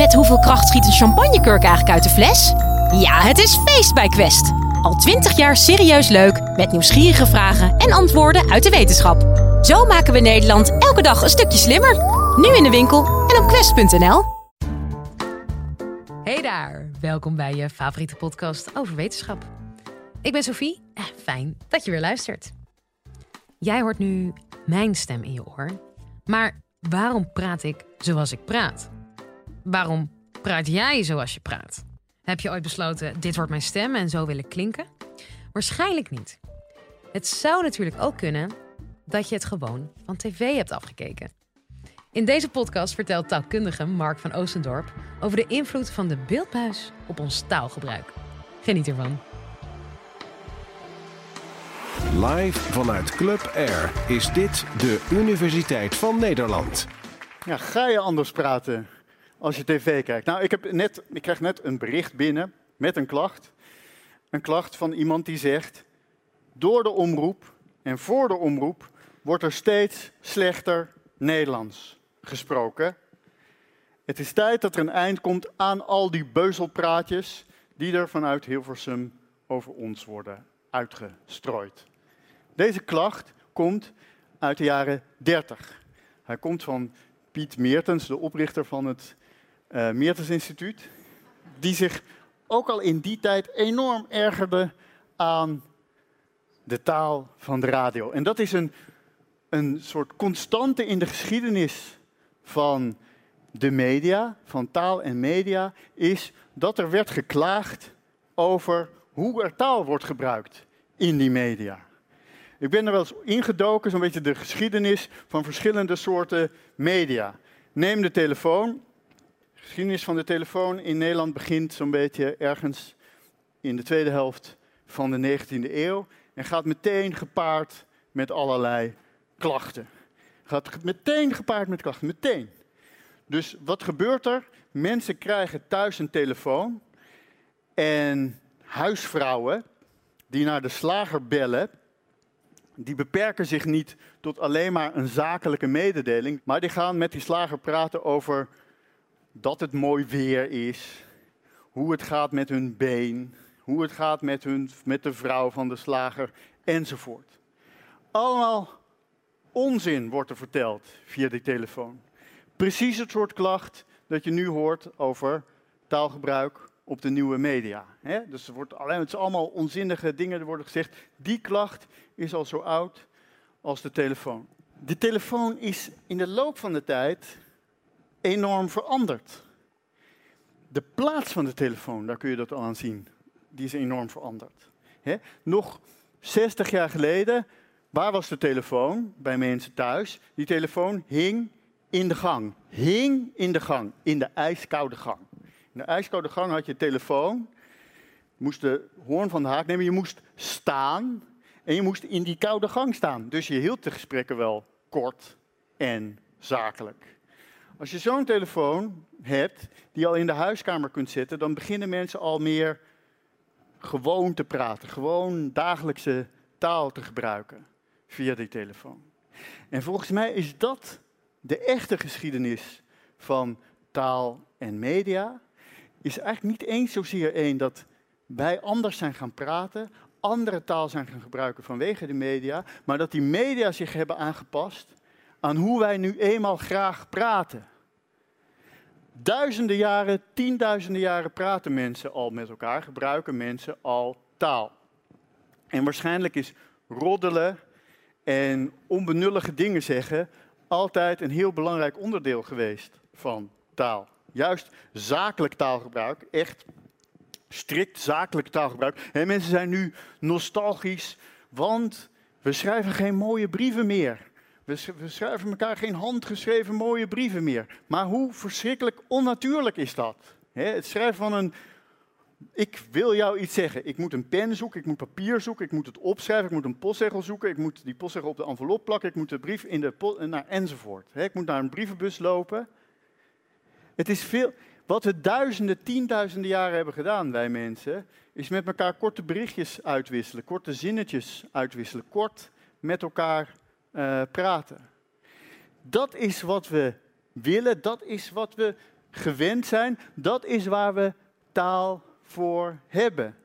Met hoeveel kracht schiet een champagnekurk eigenlijk uit de fles? Ja, het is feest bij Quest. Al twintig jaar serieus leuk, met nieuwsgierige vragen en antwoorden uit de wetenschap. Zo maken we Nederland elke dag een stukje slimmer. Nu in de winkel en op quest.nl. Hey daar, welkom bij je favoriete podcast over wetenschap. Ik ben Sophie, eh, fijn dat je weer luistert. Jij hoort nu mijn stem in je oor, maar waarom praat ik zoals ik praat? Waarom praat jij zoals je praat? Heb je ooit besloten, dit wordt mijn stem en zo wil ik klinken? Waarschijnlijk niet. Het zou natuurlijk ook kunnen dat je het gewoon van tv hebt afgekeken. In deze podcast vertelt taalkundige Mark van Oostendorp over de invloed van de beeldbuis op ons taalgebruik. Geniet ervan. Live vanuit Club Air is dit de Universiteit van Nederland. Ja, ga je anders praten als je tv kijkt? Nou, ik, heb net, ik krijg net een bericht binnen met een klacht. Een klacht van iemand die zegt: Door de omroep en voor de omroep wordt er steeds slechter Nederlands gesproken. Het is tijd dat er een eind komt aan al die beuzelpraatjes die er vanuit Hilversum over ons worden uitgestrooid. Deze klacht komt uit de jaren 30. Hij komt van Piet Meertens, de oprichter van het uh, Meertens Instituut, die zich ook al in die tijd enorm ergerde aan de taal van de radio. En dat is een, een soort constante in de geschiedenis van de media, van taal en media, is dat er werd geklaagd over hoe er taal wordt gebruikt in die media. Ik ben er wel eens ingedoken, zo'n beetje de geschiedenis van verschillende soorten media. Neem de telefoon. De geschiedenis van de telefoon in Nederland begint zo'n beetje ergens in de tweede helft van de 19e eeuw en gaat meteen gepaard met allerlei klachten. Gaat meteen gepaard met klachten, meteen. Dus wat gebeurt er? Mensen krijgen thuis een telefoon en huisvrouwen die naar de slager bellen, die beperken zich niet tot alleen maar een zakelijke mededeling, maar die gaan met die slager praten over dat het mooi weer is, hoe het gaat met hun been, hoe het gaat met, hun, met de vrouw van de slager enzovoort. Allemaal onzin wordt er verteld via die telefoon. Precies het soort klacht dat je nu hoort over taalgebruik op de nieuwe media. Dus er wordt alleen, het zijn allemaal onzinnige dingen er worden gezegd. Die klacht is al zo oud als de telefoon. De telefoon is in de loop van de tijd enorm veranderd. De plaats van de telefoon, daar kun je dat al aan zien, die is enorm veranderd. Nog 60 jaar geleden, waar was de telefoon bij mensen thuis? Die telefoon hing in de gang. Hing in de gang, in de ijskoude gang. In de ijskoude gang had je telefoon. Je moest de hoorn van de haak nemen. Je moest staan. En je moest in die koude gang staan. Dus je hield de gesprekken wel kort en zakelijk. Als je zo'n telefoon hebt, die al in de huiskamer kunt zetten, dan beginnen mensen al meer gewoon te praten. Gewoon dagelijkse taal te gebruiken via die telefoon. En volgens mij is dat de echte geschiedenis van taal en media is eigenlijk niet eens zozeer één dat wij anders zijn gaan praten, andere taal zijn gaan gebruiken vanwege de media, maar dat die media zich hebben aangepast aan hoe wij nu eenmaal graag praten. Duizenden jaren, tienduizenden jaren praten mensen al met elkaar, gebruiken mensen al taal. En waarschijnlijk is roddelen en onbenullige dingen zeggen altijd een heel belangrijk onderdeel geweest van taal juist zakelijk taalgebruik, echt strikt zakelijk taalgebruik. En mensen zijn nu nostalgisch, want we schrijven geen mooie brieven meer. We, schrijven elkaar geen handgeschreven mooie brieven meer. Maar hoe verschrikkelijk onnatuurlijk is dat? het schrijven van een. Ik wil jou iets zeggen. Ik moet een pen zoeken, ik moet papier zoeken, ik moet het opschrijven, ik moet een postzegel zoeken, ik moet die postzegel op de envelop plakken, ik moet de brief in de. Nou, enzovoort. ik moet naar een brievenbus lopen. Het is veel, wat we duizenden, tienduizenden jaren hebben gedaan, wij mensen, is met elkaar korte berichtjes uitwisselen, korte zinnetjes uitwisselen, kort met elkaar uh, praten. Dat is wat we willen, dat is wat we gewend zijn, dat is waar we taal voor hebben.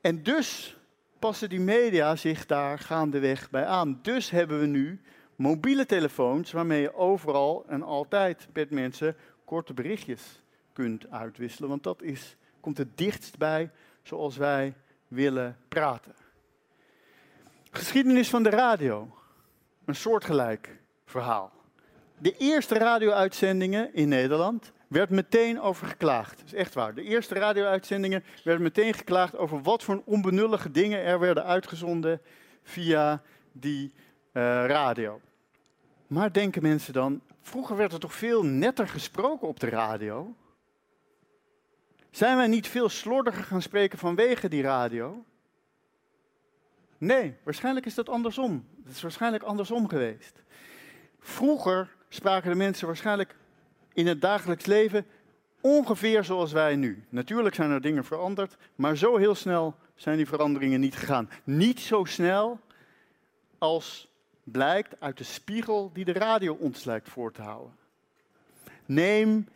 En dus passen die media zich daar gaandeweg bij aan. Dus hebben we nu mobiele telefoons waarmee je overal en altijd met mensen korte berichtjes kunt uitwisselen. Want dat is, komt het dichtst bij zoals wij willen praten. Geschiedenis van de radio. Een soortgelijk verhaal. De eerste radio-uitzendingen in Nederland werd meteen over geklaagd. Dat is echt waar. De eerste radio-uitzendingen werden meteen geklaagd over wat voor onbenullige dingen er werden uitgezonden via die uh, radio. Maar denken mensen dan, vroeger werd er toch veel netter gesproken op de radio? Zijn wij niet veel slordiger gaan spreken vanwege die radio? Nee, waarschijnlijk is dat andersom. Het is waarschijnlijk andersom geweest. Vroeger spraken de mensen waarschijnlijk in het dagelijks leven ongeveer zoals wij nu. Natuurlijk zijn er dingen veranderd, maar zo heel snel zijn die veranderingen niet gegaan. Niet zo snel als blijkt uit de spiegel die de radio ons lijkt voor te houden. Neem uh,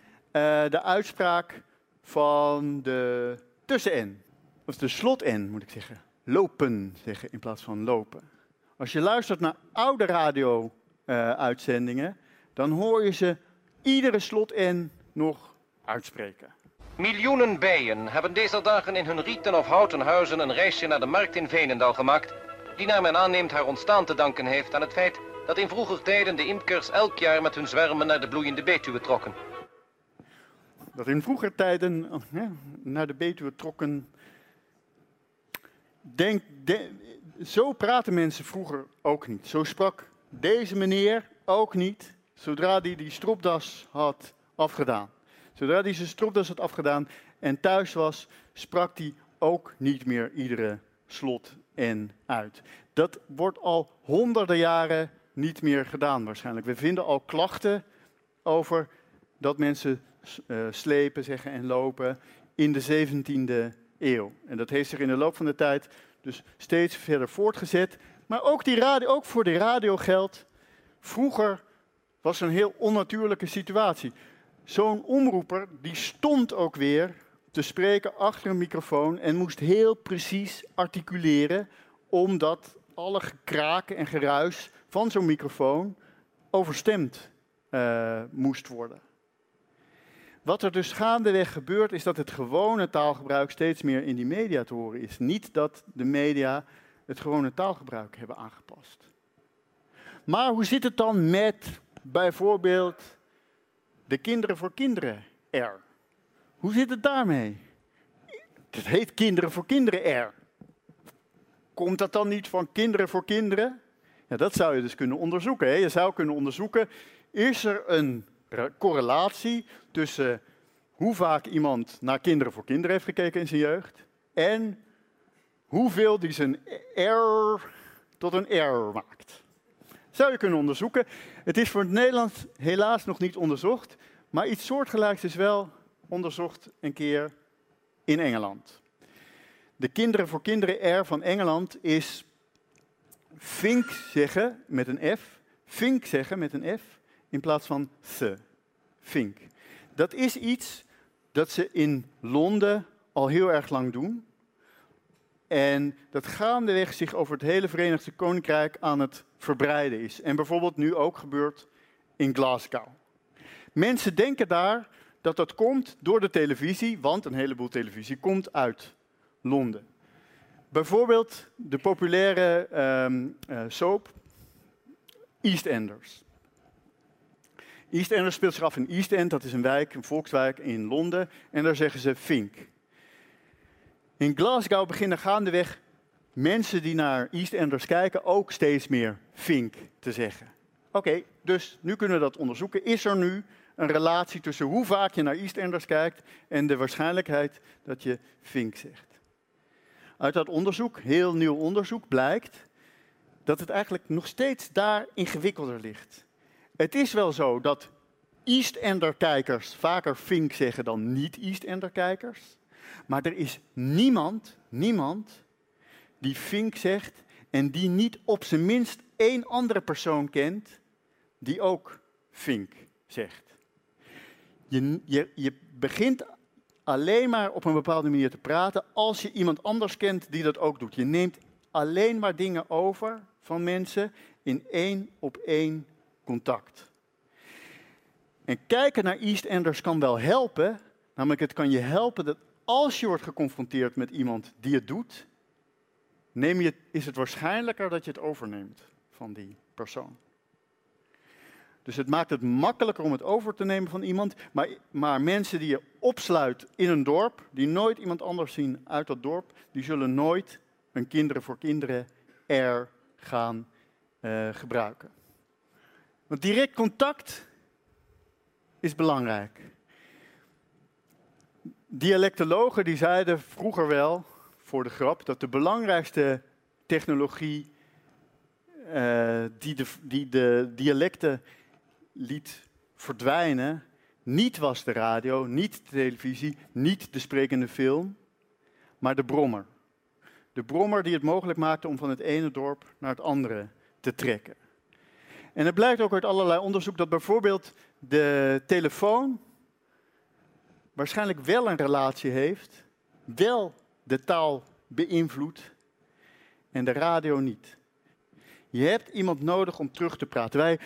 de uitspraak van de tussen-N, of de slot-N moet ik zeggen. Lopen zeggen in plaats van lopen. Als je luistert naar oude radio-uitzendingen, uh, dan hoor je ze iedere slot-N nog uitspreken. Miljoenen bijen hebben deze dagen in hun rieten of houten huizen een reisje naar de markt in Veenendaal gemaakt die naar men aanneemt haar ontstaan te danken heeft aan het feit dat in vroeger tijden de imkers elk jaar met hun zwermen naar de bloeiende Betuwe trokken. Dat in vroeger tijden ja, naar de Betuwe trokken. Denk, de, zo praten mensen vroeger ook niet. Zo sprak deze meneer ook niet, zodra hij die stropdas had afgedaan. Zodra hij zijn stropdas had afgedaan en thuis was, sprak hij ook niet meer iedere slot en uit. Dat wordt al honderden jaren niet meer gedaan waarschijnlijk. We vinden al klachten over dat mensen uh, slepen zeggen en lopen in de 17e En dat heeft zich in de loop van de tijd dus steeds verder voortgezet. Maar ook, die radio, ook voor de radio geldt, vroeger was een heel onnatuurlijke situatie. Zo'n omroeper die stond ook weer te spreken achter een microfoon en moest heel precies articuleren, omdat alle gekraken en geruis van zo'n microfoon overstemd uh, moest worden. Wat er dus gaandeweg gebeurt, is dat het gewone taalgebruik steeds meer in die media te horen is. Niet dat de media het gewone taalgebruik hebben aangepast. Maar hoe zit het dan met bijvoorbeeld de kinderen voor kinderen er? Hoe zit het daarmee? Het heet Kinderen voor Kinderen er. Komt dat dan niet van Kinderen voor Kinderen? Ja, dat zou je dus kunnen onderzoeken. Hè? Je zou kunnen onderzoeken, is er een correlatie tussen hoe vaak iemand naar Kinderen voor Kinderen heeft gekeken in zijn jeugd en hoeveel die zijn R tot een R maakt. Zou je kunnen onderzoeken. Het is voor het Nederlands helaas nog niet onderzocht, maar iets soortgelijks is wel onderzocht een keer in Engeland. De Kinderen voor Kinderen R van Engeland is vink zeggen met een F, vink zeggen met een F in plaats van the, Dat is iets dat ze in Londen al heel erg lang doen. En dat gaandeweg zich over het hele Verenigde Koninkrijk aan het verbreiden is. En bijvoorbeeld nu ook gebeurt in Glasgow. Mensen denken daar dat dat komt door de televisie, want een heleboel televisie komt uit Londen. Bijvoorbeeld de populaire um, uh, soap EastEnders. EastEnders speelt zich af in East End, dat is een wijk, een volkswijk in Londen. En daar zeggen ze Fink. In Glasgow beginnen gaandeweg mensen die naar EastEnders kijken ook steeds meer Fink te zeggen. Oké, dus nu kunnen we dat onderzoeken. Is er nu een relatie tussen hoe vaak je naar EastEnders kijkt en de waarschijnlijkheid dat je Fink zegt. Uit dat onderzoek, heel nieuw onderzoek, blijkt dat het eigenlijk nog steeds daar ingewikkelder ligt. Het is wel zo dat EastEnder-kijkers vaker Fink zeggen dan niet-EastEnder-kijkers. Maar er is niemand, niemand die Fink zegt en die niet op zijn minst één andere persoon kent die ook Fink zegt. Je, je, je begint alleen maar op een bepaalde manier te praten als je iemand anders kent die dat ook doet. Je neemt alleen maar dingen over van mensen in één op één contact. En kijken naar EastEnders kan wel helpen, namelijk het kan je helpen dat als je wordt geconfronteerd met iemand die het doet, neem je, is het waarschijnlijker dat je het overneemt van die persoon. Dus het maakt het makkelijker om het over te nemen van iemand. Maar, maar mensen die je opsluit in een dorp, die nooit iemand anders zien uit dat dorp, die zullen nooit een kinderen voor kinderen er gaan uh, gebruiken. Want direct contact is belangrijk. Dialectologen die zeiden vroeger wel, voor de grap, dat de belangrijkste technologie uh, die, de, die de dialecten liet verdwijnen, niet was de radio, niet de televisie, niet de sprekende film, maar de brommer. De brommer die het mogelijk maakte om van het ene dorp naar het andere te trekken. En het blijkt ook uit allerlei onderzoek dat bijvoorbeeld de telefoon waarschijnlijk wel een relatie heeft, wel de taal beïnvloedt en de radio niet. Je hebt iemand nodig om terug te praten. Wij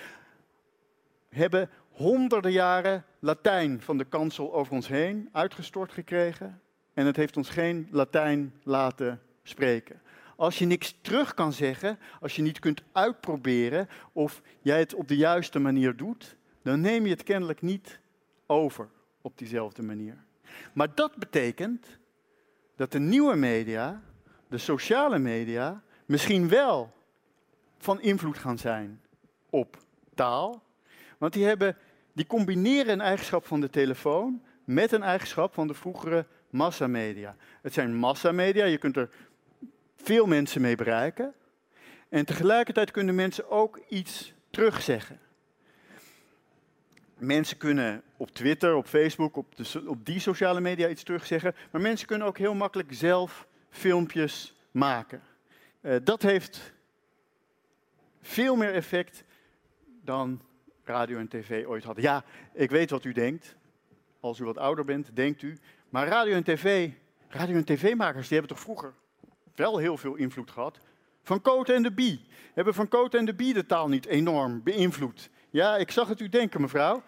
hebben honderden jaren Latijn van de kansel over ons heen uitgestort gekregen. En het heeft ons geen Latijn laten spreken. Als je niks terug kan zeggen, als je niet kunt uitproberen of jij het op de juiste manier doet, dan neem je het kennelijk niet over op diezelfde manier. Maar dat betekent dat de nieuwe media, de sociale media, misschien wel van invloed gaan zijn op taal. Want die, hebben, die combineren een eigenschap van de telefoon met een eigenschap van de vroegere massamedia. Het zijn massamedia, je kunt er veel mensen mee bereiken. En tegelijkertijd kunnen mensen ook iets terugzeggen. Mensen kunnen op Twitter, op Facebook, op, de, op die sociale media iets terugzeggen. Maar mensen kunnen ook heel makkelijk zelf filmpjes maken. Uh, dat heeft veel meer effect dan radio en tv ooit hadden. Ja, ik weet wat u denkt. Als u wat ouder bent, denkt u. Maar radio en tv, radio en tv-makers, die hebben toch vroeger wel heel veel invloed gehad. Van Cote en de Bie. Hebben Van Cote en de Bie de taal niet enorm beïnvloed? Ja, ik zag het u denken, mevrouw.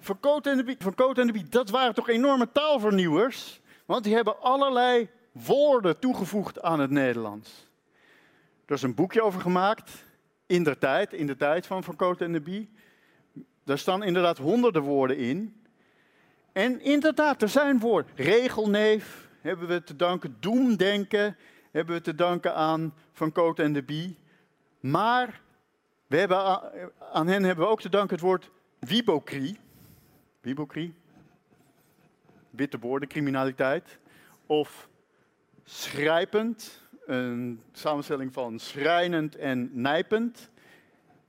Van Cote en de Bie, van Cote en de Bie dat waren toch enorme taalvernieuwers? Want die hebben allerlei woorden toegevoegd aan het Nederlands. Er is een boekje over gemaakt, in de tijd, in de tijd van Van Cote en de Bie. Daar staan inderdaad honderden woorden in. En inderdaad, er zijn woorden. Regelneef hebben we te danken, doemdenken hebben we te danken aan Van Cote en de Bie. Maar we hebben, aan hen hebben we ook te danken het woord wibocrie. Wibocrie. Witte woorden, criminaliteit. Of schrijpend, een samenstelling van schrijnend en nijpend.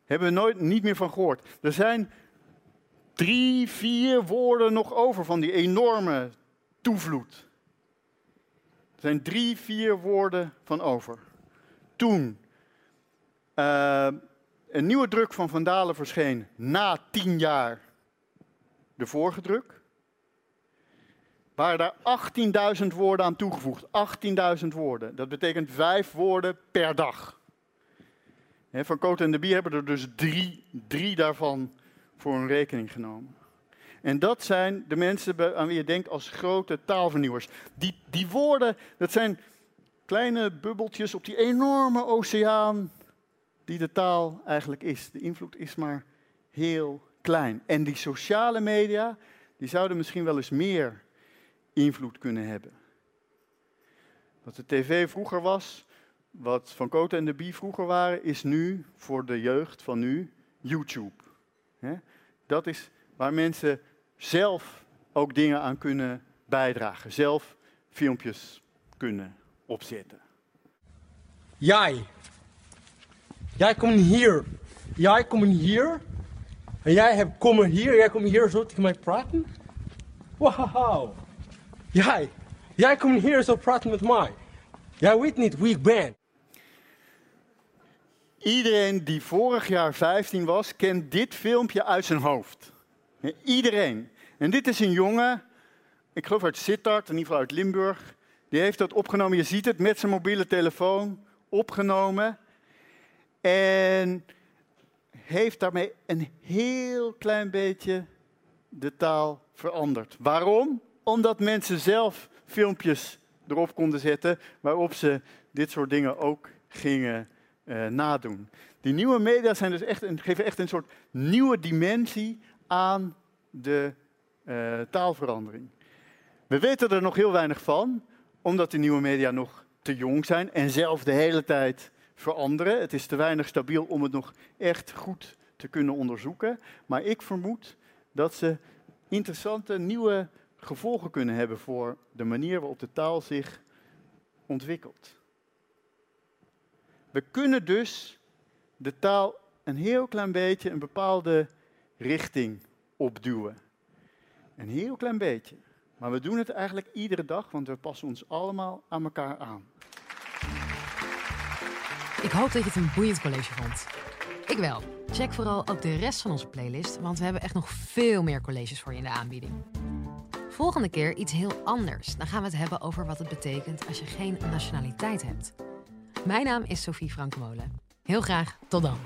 Hebben we nooit niet meer van gehoord. Er zijn drie, vier woorden nog over van die enorme toevloed. Zijn drie, vier woorden van over. Toen uh, een nieuwe druk van Vandalen verscheen na tien jaar de vorige druk, waren daar 18.000 woorden aan toegevoegd. 18.000 woorden. Dat betekent vijf woorden per dag. Van Cote en de Bie hebben er dus drie, drie daarvan voor een rekening genomen. En dat zijn de mensen aan wie je denkt als grote taalvernieuwers. Die, die woorden, dat zijn kleine bubbeltjes op die enorme oceaan die de taal eigenlijk is. De invloed is maar heel klein. En die sociale media, die zouden misschien wel eens meer invloed kunnen hebben. Wat de tv vroeger was, wat Van Koten en de Bie vroeger waren, is nu voor de jeugd van nu YouTube. Dat is waar mensen zelf ook dingen aan kunnen bijdragen. Zelf filmpjes kunnen opzetten. Jij. Jij komt hier. Jij komt hier. En jij hebt komen hier. Jij komt hier zo tegen mij praten. Wauw. Jij. Jij komt hier zo praten met mij. Jij weet niet wie ik ben. Iedereen die vorig jaar 15 was, kent dit filmpje uit zijn hoofd. Iedereen. En dit is een jongen, ik geloof uit Sittard, in ieder geval uit Limburg. Die heeft dat opgenomen. Je ziet het met zijn mobiele telefoon opgenomen. En heeft daarmee een heel klein beetje de taal veranderd. Waarom? Omdat mensen zelf filmpjes erop konden zetten waarop ze dit soort dingen ook gingen uh, nadoen. Die nieuwe media zijn dus echt een, geven echt een soort nieuwe dimensie aan de uh, taalverandering. We weten er nog heel weinig van, omdat die nieuwe media nog te jong zijn en zelf de hele tijd veranderen. Het is te weinig stabiel om het nog echt goed te kunnen onderzoeken. Maar ik vermoed dat ze interessante nieuwe gevolgen kunnen hebben voor de manier waarop de taal zich ontwikkelt. We kunnen dus de taal een heel klein beetje een bepaalde richting opduwen. Een heel klein beetje. Maar we doen het eigenlijk iedere dag, want we passen ons allemaal aan elkaar aan. Ik hoop dat je het een boeiend college vond. Ik wel. Check vooral ook de rest van onze playlist, want we hebben echt nog veel meer colleges voor je in de aanbieding. Volgende keer iets heel anders. Dan gaan we het hebben over wat het betekent als je geen nationaliteit hebt. Mijn naam is Sophie Frankmolen. Heel graag tot dan.